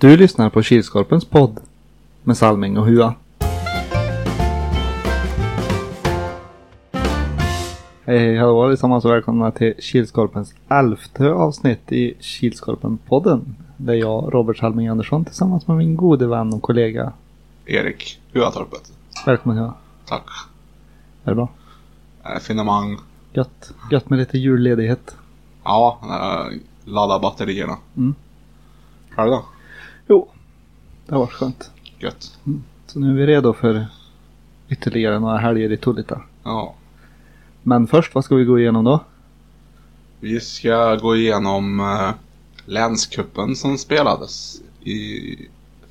Du lyssnar på Kilskorpens podd med Salming och Hua. Hej hej hallå allesammans och välkomna till Kilskorpens elfte avsnitt i Kilskorpen-podden. Där jag, Robert Salming Andersson, tillsammans med min gode vän och kollega. Erik Huatorpet. Välkommen Hua. Tack. Är det bra? Eh, Finemang. Gött. Gött med lite julledighet. Ja, eh, ladda batterierna. Mm. Själv då? Jo, det har varit skönt. Gött. Så nu är vi redo för ytterligare några helger i Tullita. Ja. Men först, vad ska vi gå igenom då? Vi ska gå igenom eh, länskuppen som spelades i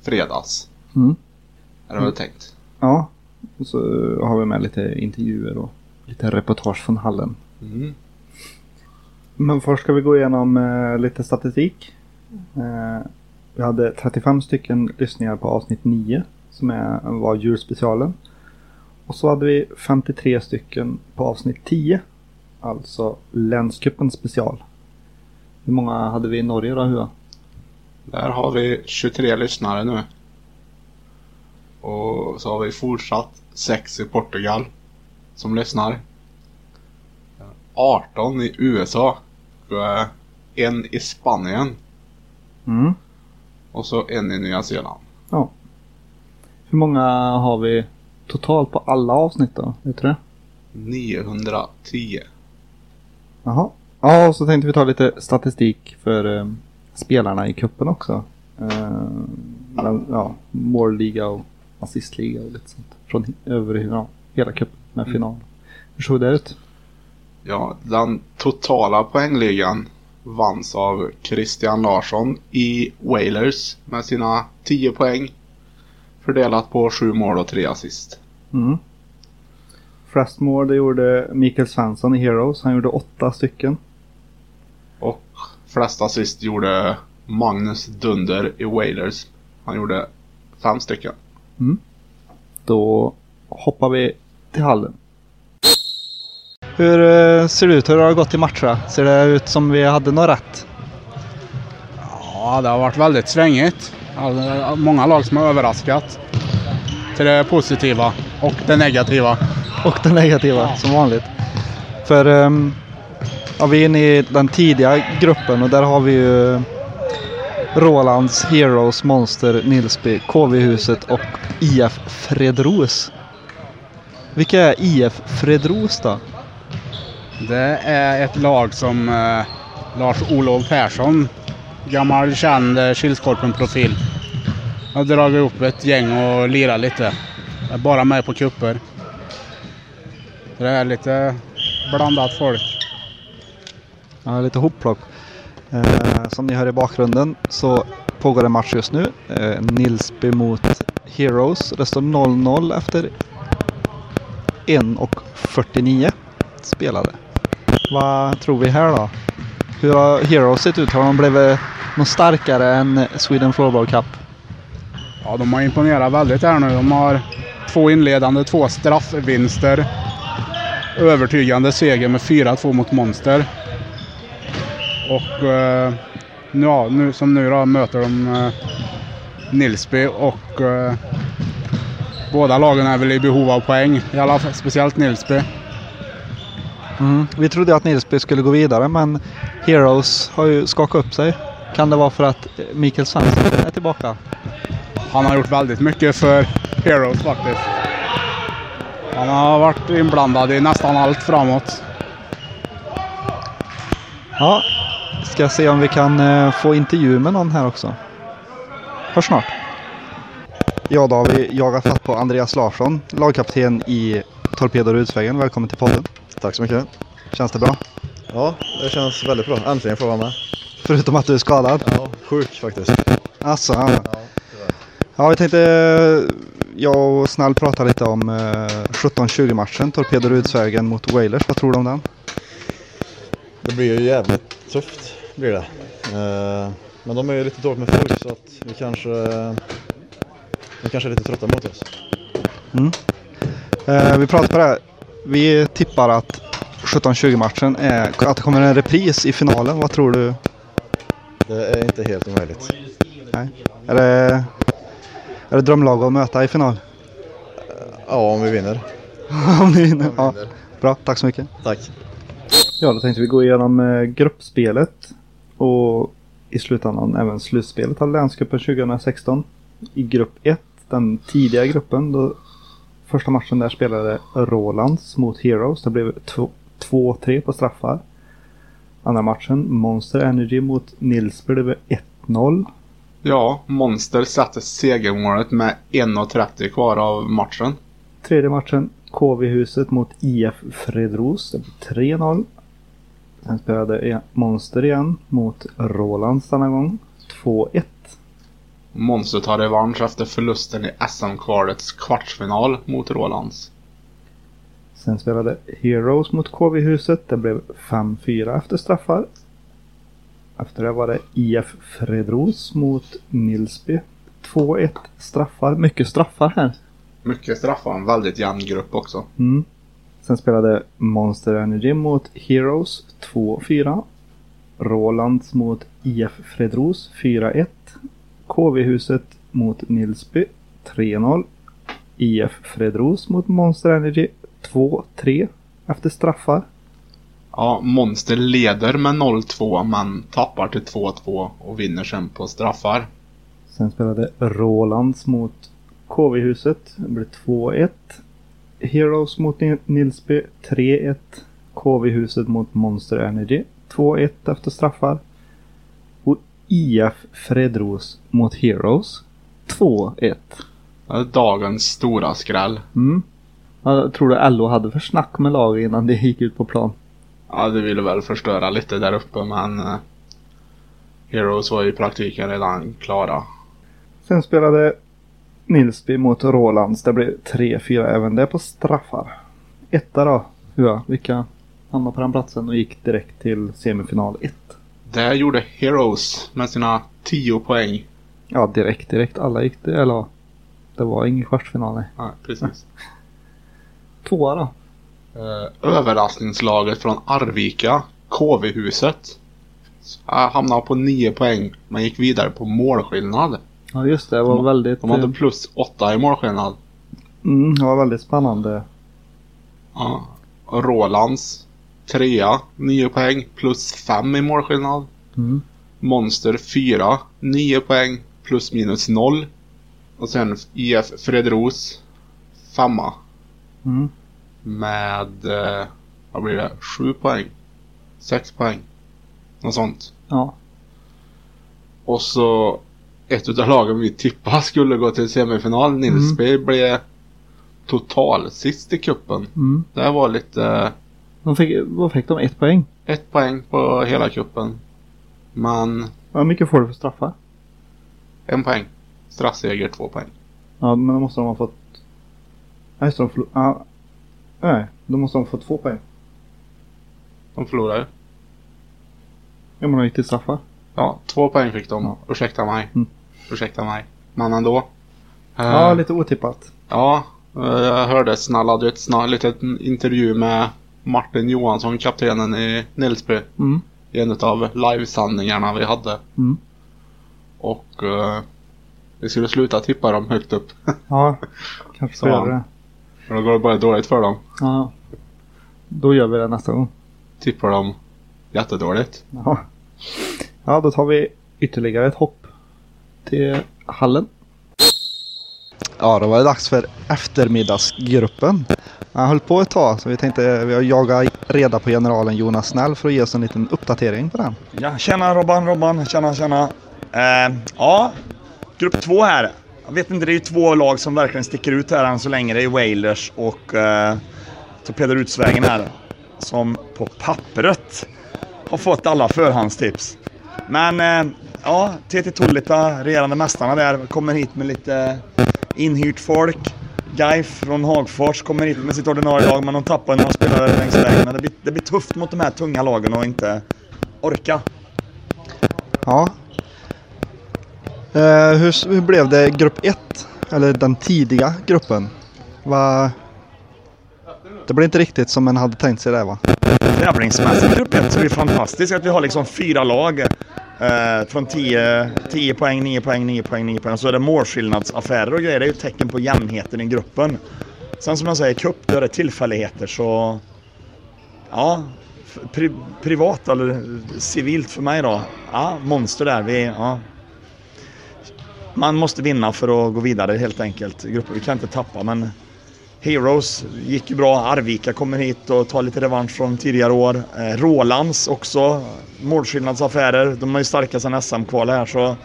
fredags. Mm. Är det väl tänkt? Ja, och så har vi med lite intervjuer och lite reportage från hallen. Mm. Men först ska vi gå igenom eh, lite statistik. Eh, vi hade 35 stycken lyssningar på avsnitt 9 som är, var julspecialen. Och så hade vi 53 stycken på avsnitt 10. Alltså länscupen special. Hur många hade vi i Norge då Hua? Där har vi 23 lyssnare nu. Och så har vi fortsatt 6 i Portugal som lyssnar. 18 i USA. En i Spanien. Mm. Och så en i Nya Zeeland. Ja. Hur många har vi totalt på alla avsnitt då? Vet du det? 910. Jaha. Ja, och så tänkte vi ta lite statistik för eh, spelarna i kuppen också. Eh, men, ja, målliga och assistliga och lite sånt. Från över ja, hela kuppen med Mm. final. Hur såg det ut? Ja, den totala poängligan vanns av Christian Larsson i Wailers med sina 10 poäng. Fördelat på 7 mål och 3 assist. Mm. Flest mål det gjorde Mikael Svensson i Heroes. Han gjorde åtta stycken. Och flest assist gjorde Magnus Dunder i Wailers. Han gjorde 5 stycken. Då hoppar vi till hallen. Hur eh, ser det ut? Hur har det gått i matcherna? Ser det ut som vi hade något rätt? Ja, det har varit väldigt svängigt. Alltså, många lag som har överraskat. Till det positiva och det negativa. Och den negativa som vanligt. För ehm, ja, vi är inne i den tidiga gruppen och där har vi ju Rolands, Heroes, Monster, Nilsby, KV-huset och IF Fredros. Vilka är IF Fredros då? Det är ett lag som eh, Lars-Olov Persson, gammal känd eh, Kilskorpen-profil, har dragit upp ett gäng och lirat lite. Är bara med på kupper. Så det är lite blandat folk. Ja, lite hopplock. Eh, som ni hör i bakgrunden så pågår en match just nu. Eh, Nilsby mot Heroes. Det står 0-0 efter 1.49 spelade. Vad tror vi här då? Hur har Heroes sett ut? Har de blivit något starkare än Sweden Floorball Cup? Ja, de har imponerat väldigt här nu. De har två inledande, två straffvinster. Övertygande seger med 4-2 mot Monster. Och eh, ja, nu, som nu då möter de eh, Nilsby och eh, båda lagen är väl i behov av poäng. I alla fall speciellt Nilsby. Mm. Vi trodde att Nilsby skulle gå vidare men Heroes har ju skakat upp sig. Kan det vara för att Mikael Svensson är tillbaka? Han har gjort väldigt mycket för Heroes faktiskt. Han har varit inblandad i nästan allt framåt. Ja, ska se om vi kan eh, få intervju med någon här också. Hörs snart. Ja, då har vi jagat fatt på Andreas Larsson, lagkapten i Torpedo Rudsvägen. Välkommen till podden. Tack så mycket. Känns det bra? Ja, det känns väldigt bra. Äntligen får jag vara med. Förutom att du är skadad. Ja, sjuk faktiskt. Alltså, ja. Ja, ja, vi tänkte eh, jag och Snäll prata lite om eh, 17-20 matchen. Torpedo Rudsvägen mot Wailers. Vad tror du om den? Det blir ju jävligt tufft. Blir det. Eh, men de är ju lite dåligt med folk så att vi kanske, de kanske är lite trötta mot oss. Eh, vi pratar på det här. Vi tippar att 17-20 matchen är att det kommer en repris i finalen. Vad tror du? Det är inte helt omöjligt. Nej. Är det, är det drömlag att möta i final? Ja, om vi vinner. Om ni vinner? Ja. Bra, tack så mycket. Tack. Ja, då tänkte vi gå igenom eh, gruppspelet och i slutändan även slutspelet av länscupen 2016. I grupp 1, den tidiga gruppen, då första matchen där spelade Rolands mot Heroes. Det blev 2-3 på straffar. Andra matchen, Monster Energy mot Nilsby, det blev 1-0. Ja, Monster satte segermålet med 1.30 kvar av matchen. Tredje matchen, KV-huset mot IF Fredros. Det blev 3-0. Sen spelade Monster igen mot Rolands denna gång. 2-1. Monster tar revansch efter förlusten i SM-kvalets kvartsfinal mot Rolands. Sen spelade Heroes mot KV-huset. Det blev 5-4 efter straffar. Efter det var det IF Fredros mot Nilsby. 2-1 straffar. Mycket straffar här. Mycket straffar, en väldigt jämn grupp också. Mm. Sen spelade Monster Energy mot Heroes 2-4. Rolands mot IF Fredros 4-1. KV-huset mot Nilsby 3-0. IF Fredros mot Monster Energy 2-3 efter straffar. Ja, Monster leder med 0-2 men tappar till 2-2 och vinner sen på straffar. Sen spelade Rolands mot KV-huset. Det blev 2-1. Heroes mot Ni- Nilsby 3-1. KV-huset mot Monster Energy 2-1 efter straffar. IF Fredros mot Heroes 2-1. Det är dagens stora skräll. Mm. Jag tror du LO hade för snack med laget innan det gick ut på plan. Ja, det ville väl förstöra lite där uppe men eh, Heroes var i praktiken redan klara. Sen spelade Nilsby mot Rolands. Det blev 3-4 även det på straffar. Etta då. Ja, vilka hamnade på den platsen och gick direkt till semifinal 1. Där gjorde Heroes med sina 10 poäng. Ja, direkt, direkt. Alla gick det, eller det var ingen kvartsfinal nej. Ja, precis. Tvåa då. Eh, överraskningslaget från Arvika, KV-huset. Hamnade på 9 poäng men gick vidare på målskillnad. Ja, just det. Det var De- väldigt... De hade eh, plus 8 i målskillnad. mm, det var väldigt spännande. Ja. Rolands trea, 9 poäng, plus 5 i målskillnad. Mm. Monster 4, 9 poäng, plus minus 0. Och sen IF Fredros femma Mm. med, eh, vad blir det, 7 poäng? 6 poäng? Något sånt. Ja. Och så ett utav lagen vi tippade skulle gå till semifinal, Nilsby, blev total sist i kuppen. Mm. Det var lite De fick, vad fick de? Ett poäng? ett poäng på hela kuppen. Men Hur mycket får du för straffar? en poäng. Straffseger två poäng. Ja, men då måste de ha fått... Ja, just. De förlor... ja. Nej, då måste de få två poäng. De förlorade. Ja, men de gick till straffar. Ja, två poäng fick de. Ja. Ursäkta mig. Mm. Ursäkta mig. Men ändå. Ja, lite otippat. Ja, eh, jag hörde snälla ett snart litet intervju med Martin Johansson, kaptenen i Nilsby. Mm. I en av livesändningarna vi hade. Mm. Och eh, vi skulle sluta tippa dem högt upp. Ja, kanske ska Så. göra det. För då går det bara dåligt för dem. Ja. Då gör vi det nästa gång. Tippar dem jättedåligt. Ja. Ja, då tar vi ytterligare ett hopp till hallen. Ja, då var det dags för eftermiddagsgruppen. Han höll på ett tag så vi tänkte vi har jagat reda på generalen Jonas Snäll för att ge oss en liten uppdatering på den. Ja, tjena Robban, Robban, tjena, tjena. Eh, ja, grupp två här. Jag vet inte, det är ju två lag som verkligen sticker ut här än så länge. Det är Wailers och eh, Torpederutsvägen här. Som på pappret har fått alla förhandstips. Men eh, ja, TT Tullita, regerande mästarna där, kommer hit med lite inhyrt folk. Guy från Hagfors kommer hit med sitt ordinarie lag, men de tappar några spelare längs vägen. Det blir, det blir tufft mot de här tunga lagen och inte orka. Ja. Eh, hur, hur blev det grupp 1? Eller den tidiga gruppen? Va... Det blev inte riktigt som man hade tänkt sig det va? Tävlingsmässigt grupp 1 så är det fantastiskt att vi har liksom fyra lag. Eh, från 10, 10 poäng, 9 poäng, 9 poäng, 9 poäng. Så är det målskillnadsaffärer och grejer. Det är ju ett tecken på jämnheten i gruppen. Sen som jag säger, cup, då är det tillfälligheter så... Ja, pri, privat eller civilt för mig då. Ja, monster där. Vi, ja. Man måste vinna för att gå vidare helt enkelt. Grupper, vi kan inte tappa men Heroes gick ju bra. Arvika kommer hit och tar lite revansch från tidigare år. Eh, Rolands också. Målskillnadsaffärer. De är ju starka sedan SM-kval här så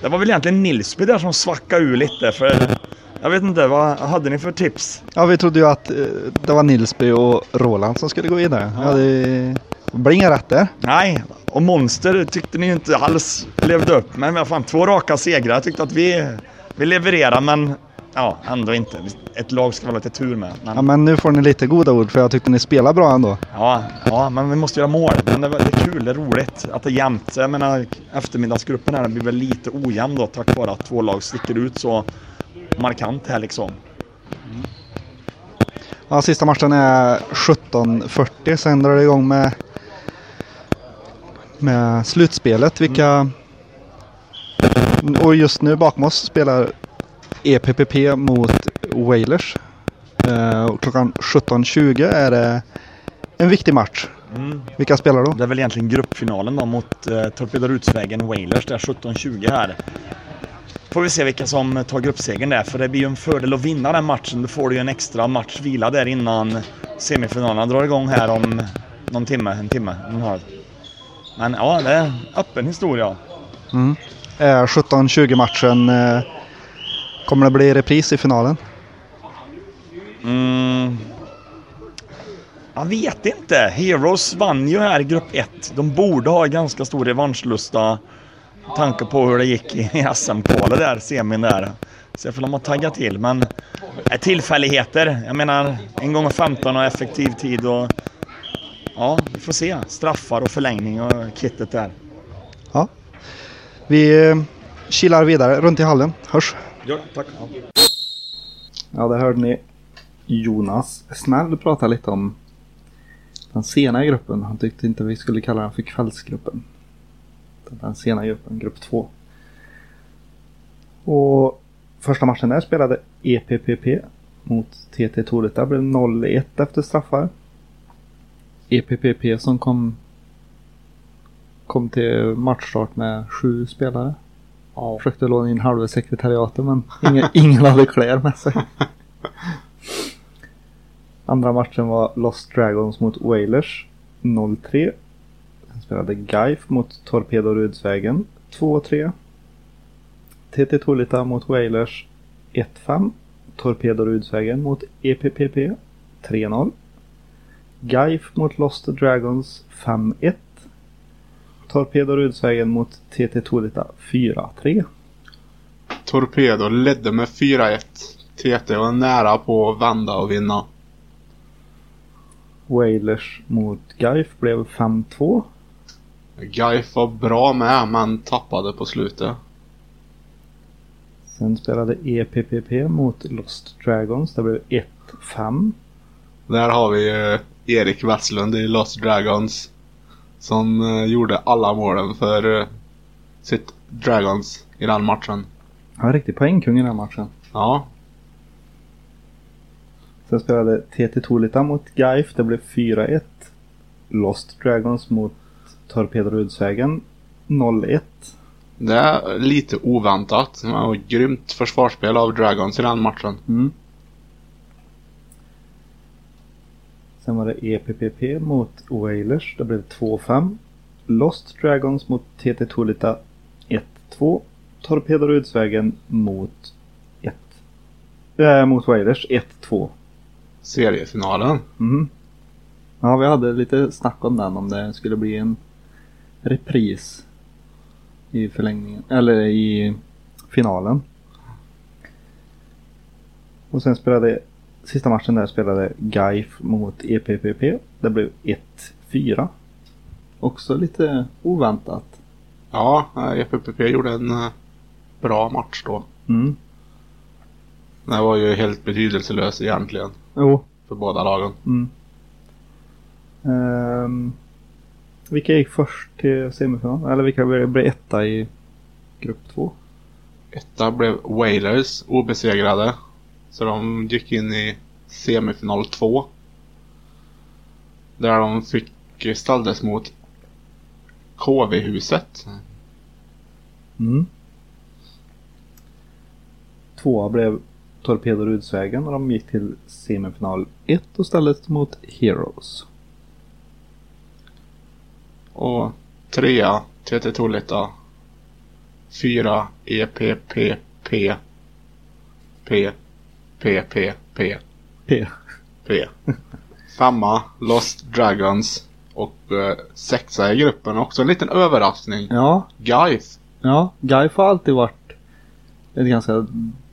det var väl egentligen Nilsby där som svackade ur lite för jag vet inte, vad hade ni för tips? Ja, vi trodde ju att eh, det var Nilsby och Roland som skulle gå vidare. Ja. det blir inga rätt där. Nej, och Monster tyckte ni ju inte alls levde upp. Men vad fan, två raka segrar. Jag tyckte att vi, vi levererar men ja, ändå inte. Ett lag ska väl ha lite tur med. Men... Ja, men nu får ni lite goda ord för jag tyckte ni spelar bra ändå. Ja, ja men vi måste göra mål. Men det, det är kul, det är roligt att det är jämnt. Jag menar, eftermiddagsgruppen här blir väl lite ojämn då tack vare att två lag sticker ut så markant här liksom. Ja, sista matchen är 17.40. Sen drar det igång med, med slutspelet. Vilka... Mm. Och just nu bakom oss spelar EPPP mot Wailers. Uh, och klockan 17.20 är det en viktig match. Mm. Vilka spelar då? Det är väl egentligen gruppfinalen då mot uh, Torpedarutsvägen Wailers. Det är 17.20 här. Får vi se vilka som tar gruppsegern där, för det blir ju en fördel att vinna den matchen. Då får du ju en extra match vila där innan semifinalerna drar igång här om någon timme, en timme, en halv. Men ja, det är öppen historia. Mm. Eh, 17-20 matchen. Eh, kommer det bli repris i finalen? Mm. Jag vet inte. Heroes vann ju här i grupp 1. De borde ha ganska stor revanschlusta tanke på hur det gick i SM-kvalet där, semin där. Så jag får de tagga till. Men äh, tillfälligheter. Jag menar, en gång 15 och effektiv tid och ja, vi får se. Straffar och förlängning och kittet där. Ja. Vi eh, kilar vidare runt i hallen. Hörs. Ja, tack. Ja, där hörde ni Jonas Snäll prata lite om den sena gruppen. Han tyckte inte vi skulle kalla den för kvällsgruppen den sena gruppen, grupp 2. Och första matchen där spelade EPPP mot TT Torita. Det blev 0-1 efter straffar. EPPP som kom kom till matchstart med sju spelare. Ja. Försökte låna in halva sekretariatet men ingen, ingen hade kläder med sig. Andra matchen var Lost Dragons mot Wailers 0-3 spelade Gaif mot Torpedo Rudsvägen 2-3. TT Tolita mot Wailers 1-5. Torpedo Rudsvägen mot EPPP 3-0. Gaif mot Lost Dragons 5-1. Torpedo Rudsvägen mot TT Tolita 4-3. Torpedo ledde med 4-1. TT var nära på att vända och vinna. Wailers mot Gaif blev 5-2. Gaif var bra med, men tappade på slutet. Sen spelade EPPP mot Lost Dragons. Det blev 1-5. Där har vi eh, Erik Westlund i Lost Dragons. Som eh, gjorde alla målen för eh, sitt Dragons i den matchen. Han var riktig poängkung i den matchen. Ja. Sen spelade TT Tolita mot Gaif. Det blev 4-1. Lost Dragons mot Torpedrudsvägen 01. Det är lite oväntat. Det var grymt försvarsspel av Dragons i den matchen. Mm. Sen var det EPPP mot Wailers. Det blev 2-5. Lost Dragons mot TT Tolita 1-2. Torpedorudsvägen mot 1. Äh, mot Wailers 1-2. Seriefinalen. Mm. Ja, vi hade lite snack om den om det skulle bli en repris i förlängningen, eller i finalen. Och sen spelade sista matchen där spelade Gaif mot EPPP. Det blev 1-4. Också lite oväntat. Ja, EPPP gjorde en eh, bra match då. Mm. Det var ju helt betydelselös egentligen. Jo. För båda lagen. Mm. Um, Vilka gick först till semifinal? Eller vilka blev etta i grupp två? Etta blev Wailers obesegrade. Så de gick in i semifinal 2. Där de fick ställdes mot KV-huset. Mm. Tvåa blev Torpedo Rudsvägen och de gick till semifinal 1 och ställdes mot Heroes. Och trea TT Tullita. Fyra EPPP. P. P. P. P. P. P. Femma Lost Dragons. Och eh, sexa i gruppen också en liten överraskning. Ja, Guys. ja. Gaif har alltid varit ett ganska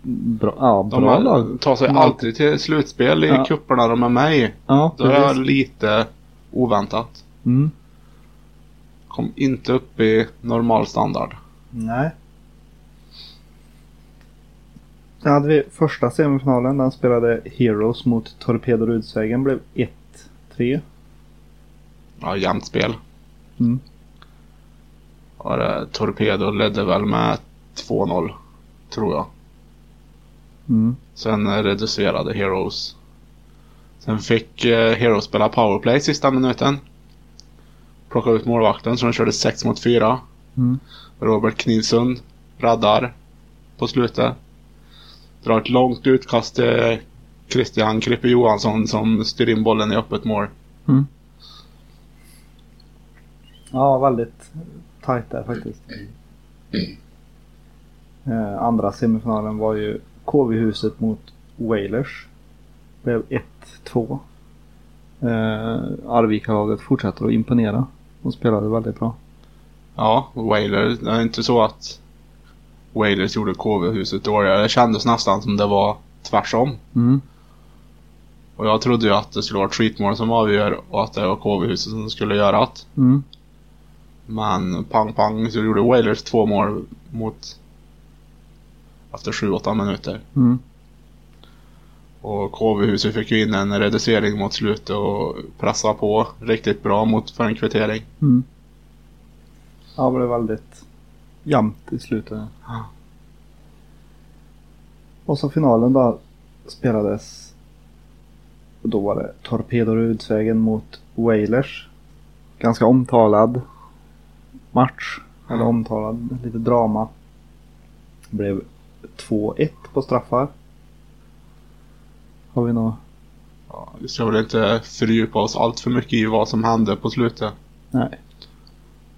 bra, ja, De bra har- lag. tar sig De alltid till slutspel i Ja. kupperna de är med i. Ja, Det är lite oväntat. Mm. Kom inte upp i normal standard. Nej. Sen hade vi första semifinalen. Den spelade Heroes mot Torpedo Rudsvägen. Blev 1-3. Ja, jämnt spel. Mm. Och det, Torpedo ledde väl med 2-0. Tror jag. Mm. Sen eh, reducerade Heroes. Sen fick eh, Heroes spela powerplay sista minuten. Plocka ut målvakten så de körde 6 mot 4. Mm. Robert Knivsund räddar på slutet. Drar ett långt utkast till Christian Krippe Johansson som styr in bollen i öppet mål. Ja, väldigt tajt där faktiskt. Eh, andra semifinalen var ju KV-huset mot Wailers. Blev 1-2. Eh, Arvika-laget fortsätter att imponera. De spelade väldigt bra. Ja, Wailers. Det är inte så att Wailers gjorde KV-huset dåligare. Det kändes nästan som det var tvärsom. Mm. Och jag trodde ju att det skulle vara treatmål som avgör och att det var KV-huset som skulle göra det. Mm. Men pang pang så gjorde Wailers två mål mot efter 7-8 minuter. Mm. Och KV-huset fick ju in en reducering mot slutet och pressa på riktigt bra mot för en kvittering. Mm. Ja, det blev väldigt jämnt i slutet. Och så finalen då spelades. Och då var det Torpedo Rudsvägen mot Wailers. Ganska omtalad match. Eller omtalad, lite drama. Det blev 2-1 på straffar. Har vi något? Ja, vi ska väl inte fördjupa oss allt för mycket i vad som hände på slutet. Nej.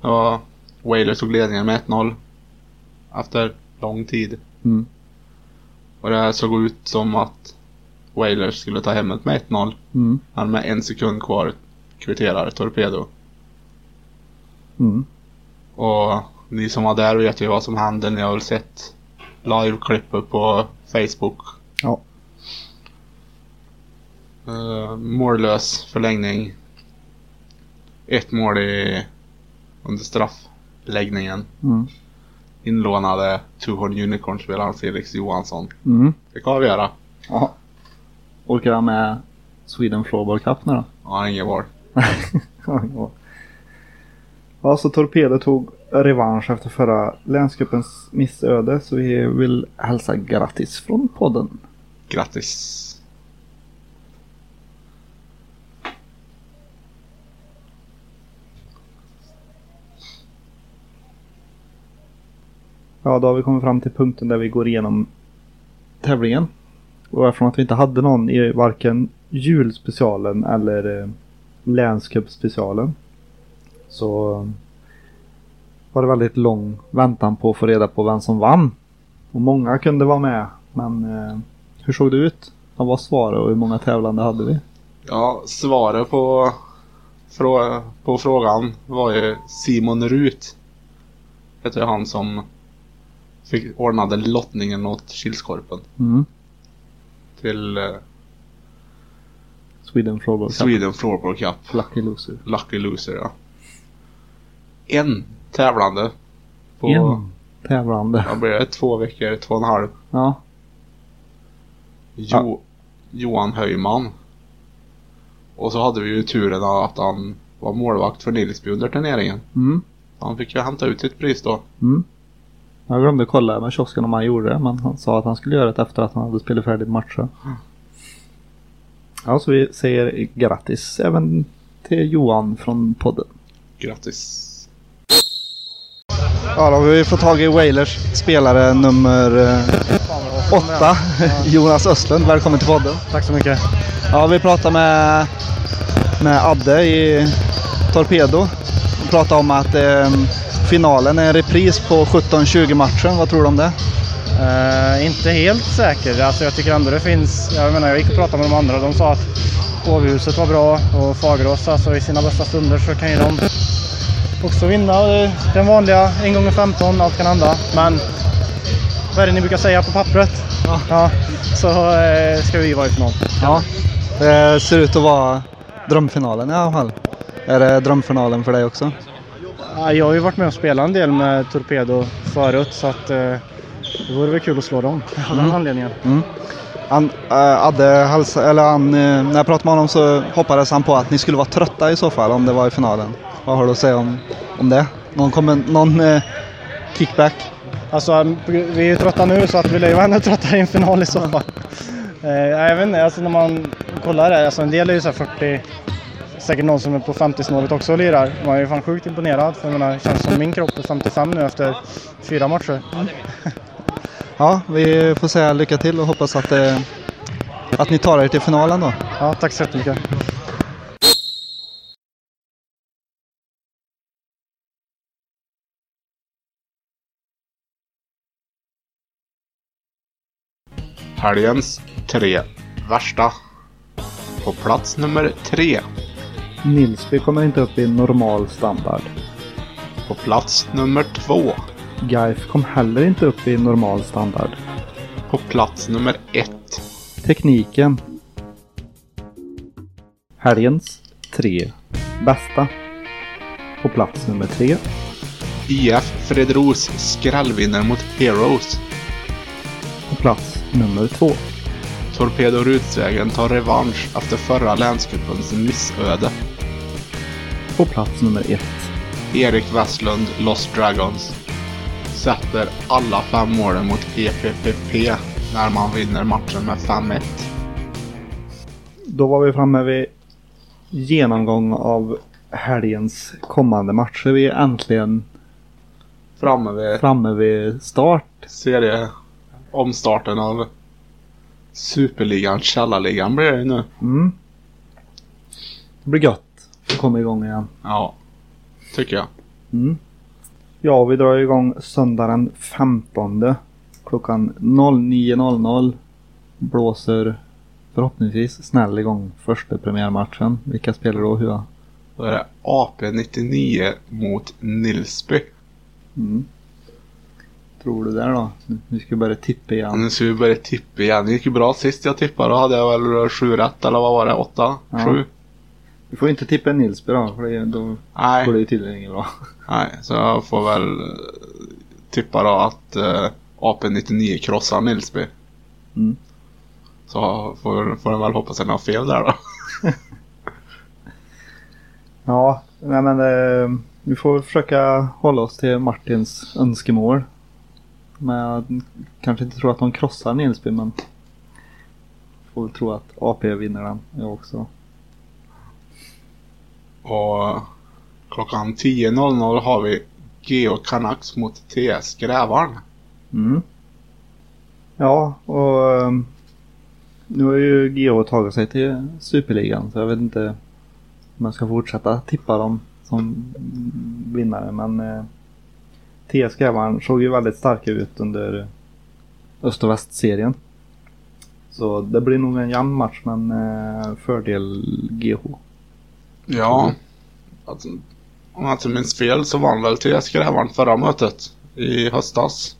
Ja, Wailers tog ledningen med 1-0. Efter lång tid. Mm. Och det här såg ut som att Wailers skulle ta hem det med 1-0. Mm. Men med en sekund kvar kvitterar Torpedo. Mm. Och ni som var där vet ju vad som hände. Ni har väl sett live-klippet på Facebook. Ja. Uh, mållös förlängning. Ett mål i, under straffläggningen. Mm. Inlånade Tuhorn Unicorn-spelaren Felix Johansson. Mm. Fick avgöra. Ja. Orkar han med Sweden Floorball Cup nu då? Har ingen mål. Ja. Ja, så Torpedo tog revansch efter förra länscupens missöde. Så vi vill hälsa grattis från podden. Grattis. Ja, då har vi kommit fram till punkten där vi går igenom tävlingen. Och eftersom att vi inte hade någon i varken julspecialen eller eh, länscupspecialen. Så eh, var det väldigt lång väntan på att få reda på vem som vann. Och många kunde vara med. Men eh, hur såg det ut? Vad var svaret och hur många tävlande hade vi? Ja, svaret på, frå, på frågan var ju Simon Rut. Heter ju han som fick ordnade lottningen åt Kilskorpen. Mm. Till eh, Sweden Floorball Cup. Sweden Floorball Cup. Lucky Loser. Lucky Loser ja. En tävlande. På, En tävlande. vad blir det? Två veckor, två och en halv. Ja. Jo, Johan Höjman. Och så hade vi ju turen att han var målvakt för Nilsby under turneringen. Mm. Han fick ju hämta ut sitt pris då. Mm. Jag glömde kolla med kiosken om han gjorde det men han sa att han skulle göra det efter att han hade spelat färdigt matchen. Ja, så vi säger grattis även till Johan från podden. Grattis! Ja, då har vi fått tag i Wailers spelare nummer eh, åtta, Jonas Östlund. Välkommen till podden. Tack så mycket. Ja, vi pratade med, med Adde i Torpedo. Vi pratade om att eh, finalen är en repris på 17-20 matchen. Vad tror du om det? Eh, inte helt säker. Alltså jag tycker ändå det finns... Jag menar, jag gick och pratade med de andra. De sa att Hovhuset var bra och Fagerås, alltså i sina bästa stunder så kan ju de också vinna. Den vanliga, en gånger 15, allt kan hända. Men vad är det ni brukar säga på pappret? Ja. så eh, ska vi vara i final. Ja, det ser ut att vara drömfinalen i alla fall. Är det drömfinalen för dig också? Ja, Jag har ju varit med och spelat en del med Torpedo förut så att eh, det vore väl kul att slå dem av den anledningen. Han, äh, Adde hälsa, eller han, eh, när jag pratade med honom så hoppades han på att ni skulle vara trötta i så fall om det var i finalen. Vad har du att säga om, om det? Någon, kommer, någon eh, kickback? Alltså vi är ju trötta nu så att vi lär ju vara ännu tröttare i en final i så fall. Jag vet inte, alltså när man kollar det, alltså en del är ju så här 40, säkert någon som är på 50-snåret också och lirar. Man är ju fan sjukt imponerad för jag menar, det känns som min kropp är 55 nu efter fyra matcher. Ja, vi får säga lycka till och hoppas att, eh, att ni tar er till finalen då. Ja, tack så jättemycket. Helgens tre värsta. På plats nummer tre. Nilsby kommer inte upp i normal standard. På plats nummer två. Gaif kom heller inte upp i normal standard. På plats nummer ett. Tekniken. Helgens tre bästa. På plats nummer tre. IF Fredros skrällvinner mot Heroes. På plats nummer två. Torpedo Rutsvägen tar revansch efter förra länscupens missöde. På plats nummer ett. Erik Westlund, Lost Dragons, sätter alla fem målen mot EPPP när man vinner matchen med 5-1. Då var vi framme vid genomgång av helgens kommande matcher. Vi är äntligen Framme vid framme vid start. serie omstarten av Superligan, Källarligan blir det nu. Mm. Det blir gött att komma igång igen. Ja, tycker jag. Mm. Ja, vi drar igång söndagen 15 klockan 09.00. Blåser förhoppningsvis snäll igång första premiärmatchen. Vilka spelar då hur? Då är det AP99 mot Nilsby. Mm. Tror du där då? Nu ska vi börja tippa igen. Nu ska vi börja tippa igen. Det gick ju bra sist jag tippade. Då hade jag väl 7 rätt eller vad var det? 8? Ja. 7? Vi får inte tippa Nilsby då, för det, då Nej. går det ju tydligen inget bra. Nej, så jag får väl eh, tippa då att eh, AP99 krossar Nilsby. Mm. Så får, får den väl hoppas att den har fel där då. Ja, nej men eh, vi får försöka hålla oss till Martins önskemål. Men jag kanske inte tror att de krossar Nilsby men får tro att AP vinner den. Jag också. Och klockan 10.00 har vi Geo Canucks mot TS Grävarn. Mm. Ja, och eh, nu har ju Geo tagit sig till Superligan så jag vet inte om jag ska fortsätta tippa dem som vinnare men eh, TS Grävarn såg ju väldigt starka ut under öst och västserien. Så det blir nog en jämn match men eh, fördel GH. Ja. Alltså, om jag inte minns fel så vann väl TS Grävarn förra mötet i höstas.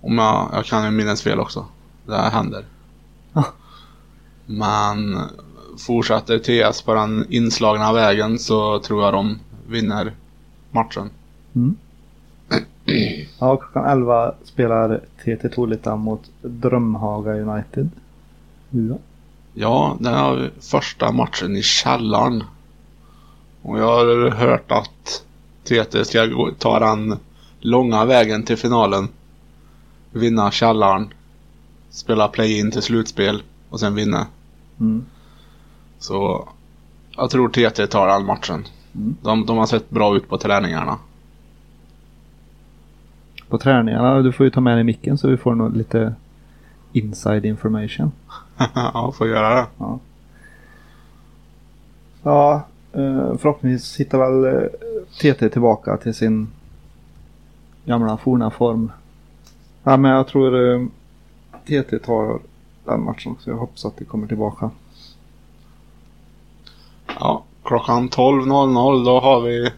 Om jag, jag kan ju minnas fel också. Det här händer. Men fortsätter TS på den inslagna vägen så tror jag de vinner matchen. Mm. Ja, klockan 11 spelar TT Tolita mot Drömhaga United. Ja. Ja, den vi första matchen i källaren. Och jag har hört att TT ska ta den långa vägen till finalen. Vinna källaren. Spela play-in till slutspel och sen vinna. Mm. Så jag tror TT tar den matchen. Mm. De, de har sett bra ut på träningarna. På träningarna, du får ju ta med dig micken så vi får nog lite inside information. ja, får göra det. Ja, eh, förhoppningsvis hittar väl eh, TT tillbaka till sin gamla forna form. Ja, men jag tror eh, TT tar den matchen också. Jag hoppas att det kommer tillbaka. Ja, klockan 12.00 då har vi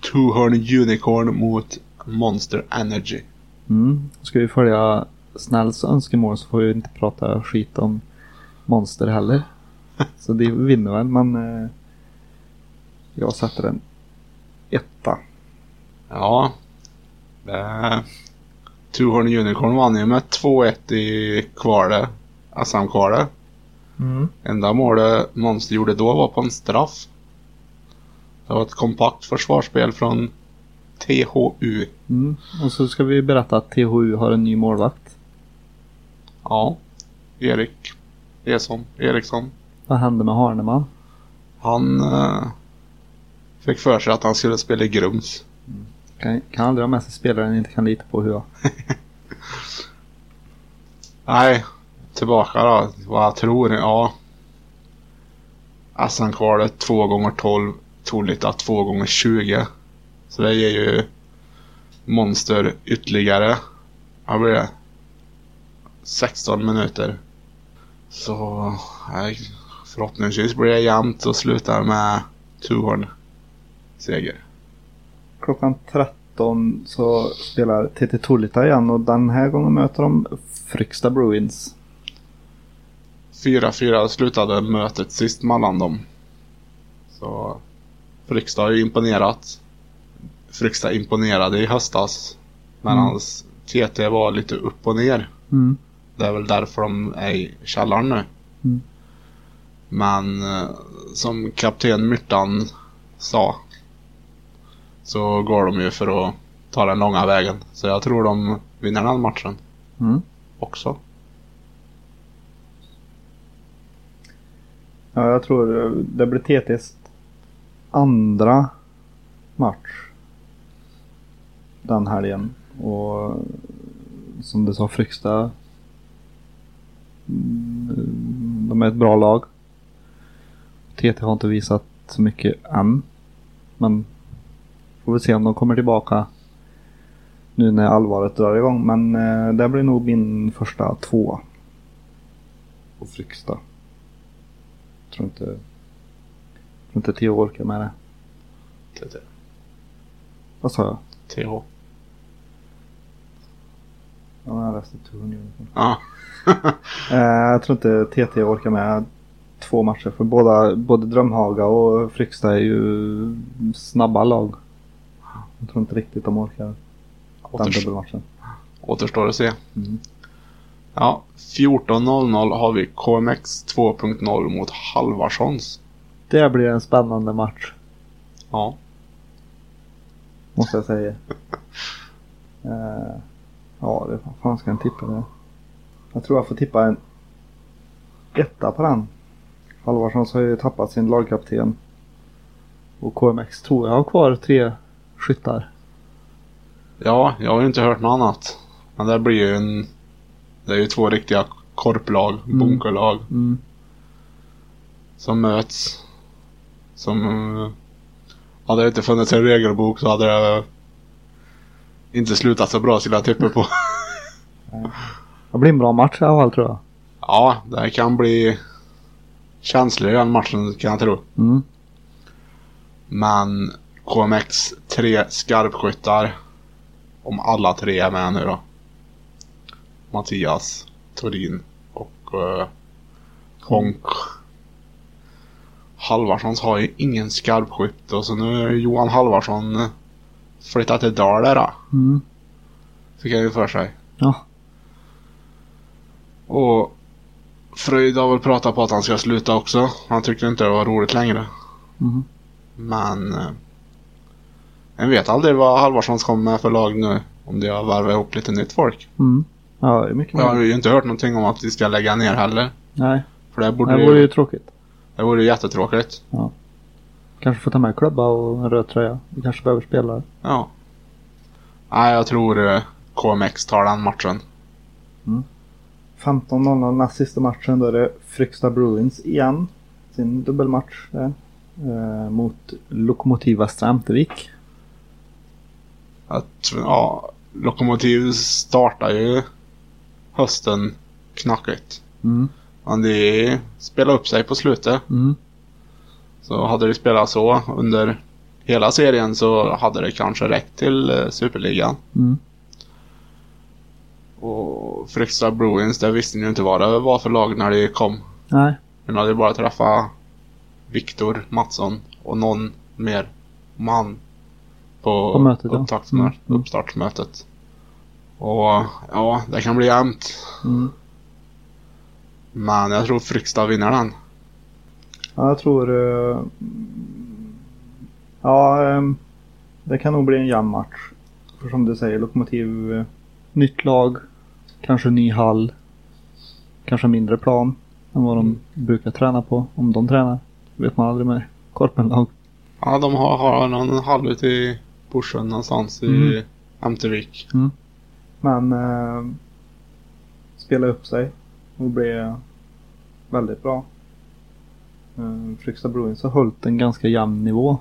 Two Horn Unicorn mot Monster Energy. Mm. Ska vi följa Snälls önskemål så får vi inte prata skit om Monster heller. Så det vinner väl, men eh, jag sätter en etta. Ja. Eh, Two Horn Unicorn vann ju med 2-1 i kvalet. SM-kvalet. Mm. Enda målet Monster gjorde då var på en straff. Det var ett kompakt försvarsspel från THU. Mm. Och så ska vi berätta att THU har en ny målvakt. Ja. Erik Eson, Eriksson. Vad hände med Harneman? Han eh, fick för sig att han skulle spela i Grums. Kan, kan aldrig ha med sig spelare han inte kan lita på hur jag. Nej, tillbaka då. Vad jag tror. Ja. SM-kvalet 2 gånger 12 tog lite 2 gånger 20 Så det ger ju Monster ytterligare. Vad blir det? 16 minuter. Så förhoppningsvis blir det jämnt och slutar med Tuhorn seger. Klockan 13 så spelar TT Tullita igen och den här gången möter de Fryksta Bruins. 4-4 slutade mötet sist mellan dem. Så Fryksta har ju imponerat. Fryksta imponerade i höstas. Medan TT var lite upp och ner. Mm. Det är väl därför de är i källaren nu. Mm. Men eh, som kapten Myrtan sa. Så går de ju för att ta den långa vägen. Så jag tror de vinner den matchen Mm. också. Ja, jag tror eh, det blir TTs andra match den helgen. Och som du sa, Fryksta. mm, De är ett bra lag. TT har inte visat så mycket än. Men får vi se om de kommer tillbaka nu när allvaret drar igång. Men eh, det blir nog min första tvåa. På Fryksta. Tror inte... Tror inte Theo orkar med det. TT. Vad sa jag? TH. Ja, jag läste 200 unicorn. Ja. Eh, jag tror inte TT orkar med två matcher. För båda, både Drömhaga och Fryksta är ju snabba lag. Jag tror inte riktigt de orkar den Återst- dubbelmatchen. återstår att se. Mm. Ja, 14.00 har vi KMX 2.0 mot Halvarssons. Det blir en spännande match. Ja. Måste jag säga. Eh, ja, det vad fan ska jag tippa det? Jag tror jag får tippa en etta på den. Halvarssons har ju tappat sin lagkapten. Och KMX tror jag har kvar tre skyttar. Ja, jag har ju inte hört något annat. Men det blir ju en... Det är ju två riktiga korplag, Mm. bunkerlag, Mm. som möts. Som... Hade det inte funnits en regelbok så hade det inte slutat så bra skulle jag tippa på. Det blir en bra match i alla fall tror jag. ja, det här kan bli känslig i den matchen kan jag tro. Mm. Men KMX tre skarpskyttar. Om alla tre är med nu då. Mattias, Torin och uh, Honk. Halvarssons har ju ingen skarpskytt och så nu är Johan Halvarsson eh, flyttat till Dalarna. Mm. Fick jag ju för sig. Ja. Och Fröjd har väl pratat på att han ska sluta också. Han tyckte inte det var roligt längre. Mhm. Men eh, en vet aldrig vad Halvarssons kommer med för lag nu. Om de har värvat ihop lite nytt folk. Mm. Ja, det är mycket Jag har ju inte hört någonting om att de ska lägga ner heller. Nej, För det borde det ju, vore ju tråkigt. det vore ju jättetråkigt. Kanske få ta med klubba och en röd tröja. Vi kanske behöver spelare. Ja. Nej, jag tror eh, KMX tar den matchen. 15.00 näst sista matchen. Då är det Fryksta Bruins igen. Sin dubbelmatch där. Eh, mot Lokomotiva Stramtevik. Att, ja, Lokomotiv startar ju hösten knackigt. Mm. Men de spelade upp sig på slutet. Mm. Så hade de spelat så under hela serien så hade det kanske räckt till eh, Superligan. Mm. Och Fryksta Bruins, det visste ni ju inte vad det var för lag när de kom. Nej. Men hade bara träffat Viktor Mattsson och någon mer man på, På mötet, ja. upptaktsmö- Mm, mm. uppstartsmötet. Och ja, det kan bli jämnt. Mm. Men jag tror Fryksta vinner den. Ja, jag tror... eh, ja, ehm, det kan nog bli en jämn match. För som du säger, Lokomotiv... eh, nytt lag. Kanske ny hall. Kanske mindre plan än vad de brukar träna på. Om de tränar. vet man aldrig med korpenlag. Ja, de har, har någon halv ute i bushen någonstans i Mm. Ämtervik. Men eh, spela upp sig och bli väldigt bra. Eh, Fryksta Bruins har hållit en ganska jämn nivå.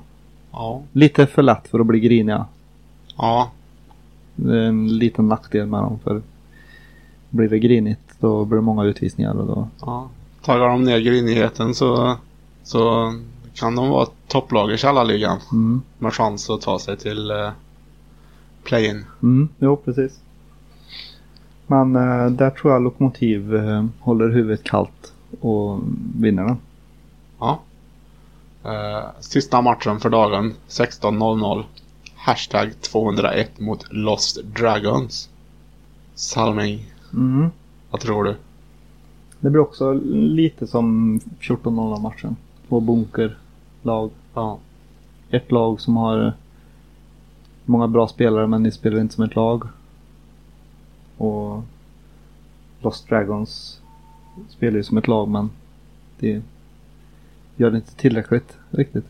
Ja. Lite för lätt för att bli griniga. Ja. Det är en liten nackdel med dem för blir det grinigt då blir det många utvisningar och då ja. Taggar de ner grinigheten så, så kan de vara topplag i källarligan. mm. Med chans att ta sig till eh, play-in. Mm, jo precis. Men eh, där tror jag Lokomotiv eh, håller huvudet kallt och vinner den. Ja. Eh, sista matchen för dagen 16.00. Hashtag 201 mot Lost Dragons. Salming, Mm. vad tror du? Det blir också lite som 14-0 matchen. Två bunkerlag. Ja. Ett lag som har många bra spelare men ni spelar inte som ett lag. Och Lost Dragons spelar ju som ett lag men det gör det inte tillräckligt riktigt.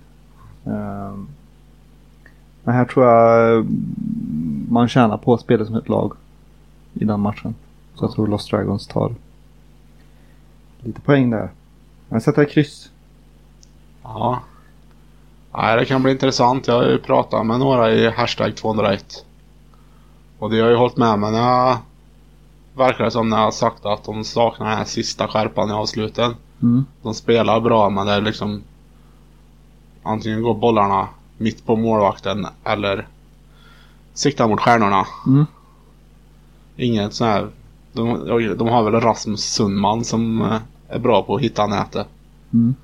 Ehm, Men här tror jag mm, man tjänar på att spela som ett lag i den matchen. Så jag tror Lost Dragons tar lite poäng där. Jag sätter kryss. Ja. Nej, det kan bli intressant. Jag har ju pratat med några i hashtag 201. Och det har ju hållit med mig när jag verkar det som när jag har sagt att de saknar den här sista skärpan i avsluten. Mm. De spelar bra men det är liksom antingen går bollarna mitt på målvakten eller siktar mot stjärnorna. Mm. Inget sån här de, de har väl Rasmus Sundman som eh, är bra på att hitta nätet. Mm.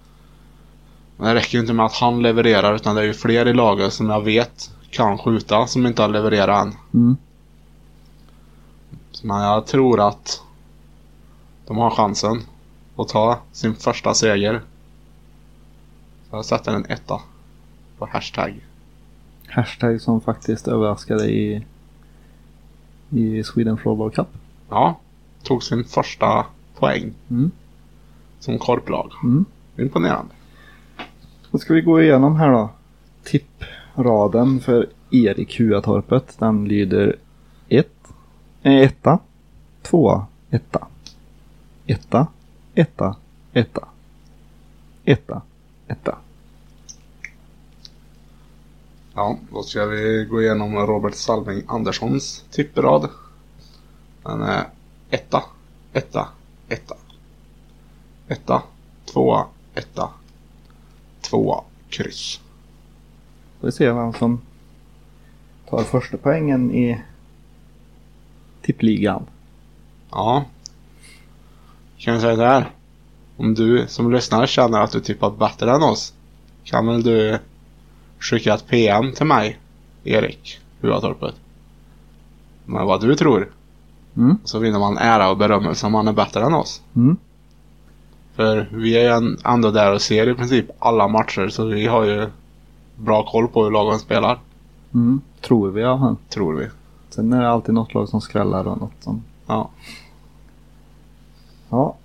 Men det räcker ju inte med att han levererar utan det är ju fler i laget som jag vet kan skjuta som inte har levererat än. Mm. Men jag tror att de har chansen att ta sin första seger. Så jag sätter en etta på hashtag. Hashtag som faktiskt överraskade i, i Sweden Floorball Cup. Ja, tog sin första poäng Mm. som korplag. Mm. Imponerande. Då ska vi gå igenom här då. Tippraden för Erik Huatorpet. Den lyder 1. Eh, etta. 2. Etta. Etta. Etta. Etta. Etta. Etta. Ja, då ska vi gå igenom Robert Salming Anderssons tipprad. Den är etta, etta, etta. Etta, tvåa, etta, tvåa, kryss. Får vi se vem som tar första poängen i tippligan. Ja. Kan jag säga så här. Om du som lyssnar känner att du tippat bättre än oss. Kan väl du skicka ett PM till mig, Erik Huatorpet. Med vad du tror. Mm. Så vinner man ära och berömmelse om man är bättre än oss. Mm. För vi är ju ändå där och ser i princip alla matcher så vi har ju bra koll på hur lagen spelar. Mm, tror vi ja. Tror vi. Sen är det alltid något lag som skrällar och något som... Ja. Ja.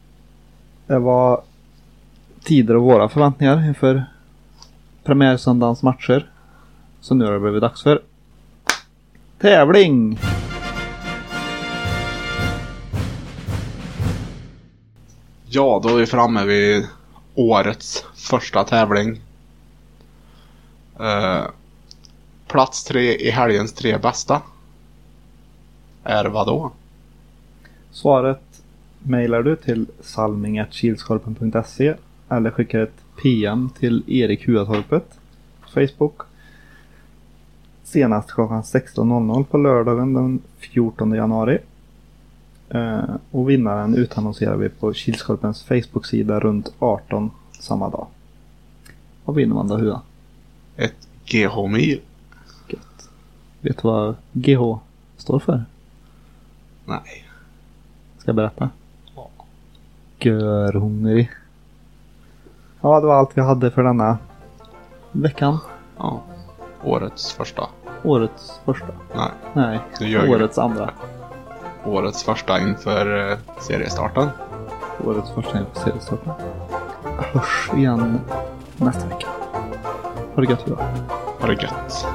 Det var tider och våra förväntningar inför premiärsöndagens matcher. Så nu har det blivit dags för tävling! Ja, då är vi framme vid årets första tävling. Eh, plats tre i helgens tre bästa. Är vad då? Svaret mejlar du till salming.kilskorpen.se eller skickar ett PM till Erik Huatorpet på Facebook. Senast klockan 16.00 på lördagen den 14 januari. Eh, och vinnaren utannonserar vi på Kilskorpens Facebook-sida runt 18 samma dag. Vad vinner man då Hua? Ett GH-mil? Gött. Vet du vad GH står för? Nej. Ska jag berätta? Görhungrig. Ja, det var allt vi hade för denna veckan. Ja. Årets första. Årets första. Nej. Nej, Du ljög. årets andra. Årets första inför eh, seriestarten. Årets första inför seriestarten. Hörs igen nästa vecka. Ha det gött idag. Ha det gött.